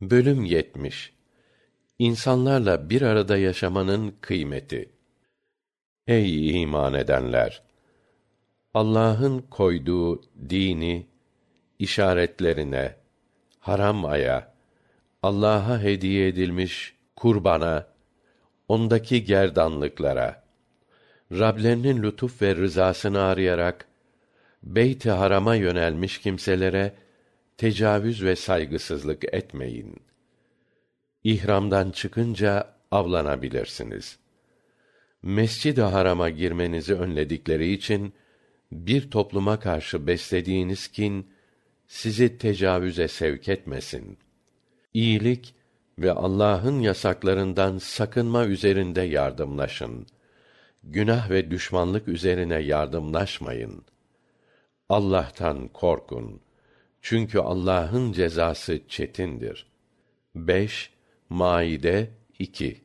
Bölüm 70 İnsanlarla bir arada yaşamanın kıymeti. Ey iman edenler! Allah'ın koyduğu dini işaretlerine, haram aya, Allah'a hediye edilmiş kurbana, ondaki gerdanlıklara, Rablerinin lütuf ve rızasını arayarak Beyt-i Haram'a yönelmiş kimselere tecavüz ve saygısızlık etmeyin. İhramdan çıkınca avlanabilirsiniz. Mescid-i Haram'a girmenizi önledikleri için bir topluma karşı beslediğiniz kin sizi tecavüze sevk etmesin. İyilik ve Allah'ın yasaklarından sakınma üzerinde yardımlaşın. Günah ve düşmanlık üzerine yardımlaşmayın. Allah'tan korkun. Çünkü Allah'ın cezası çetindir. 5 Maide 2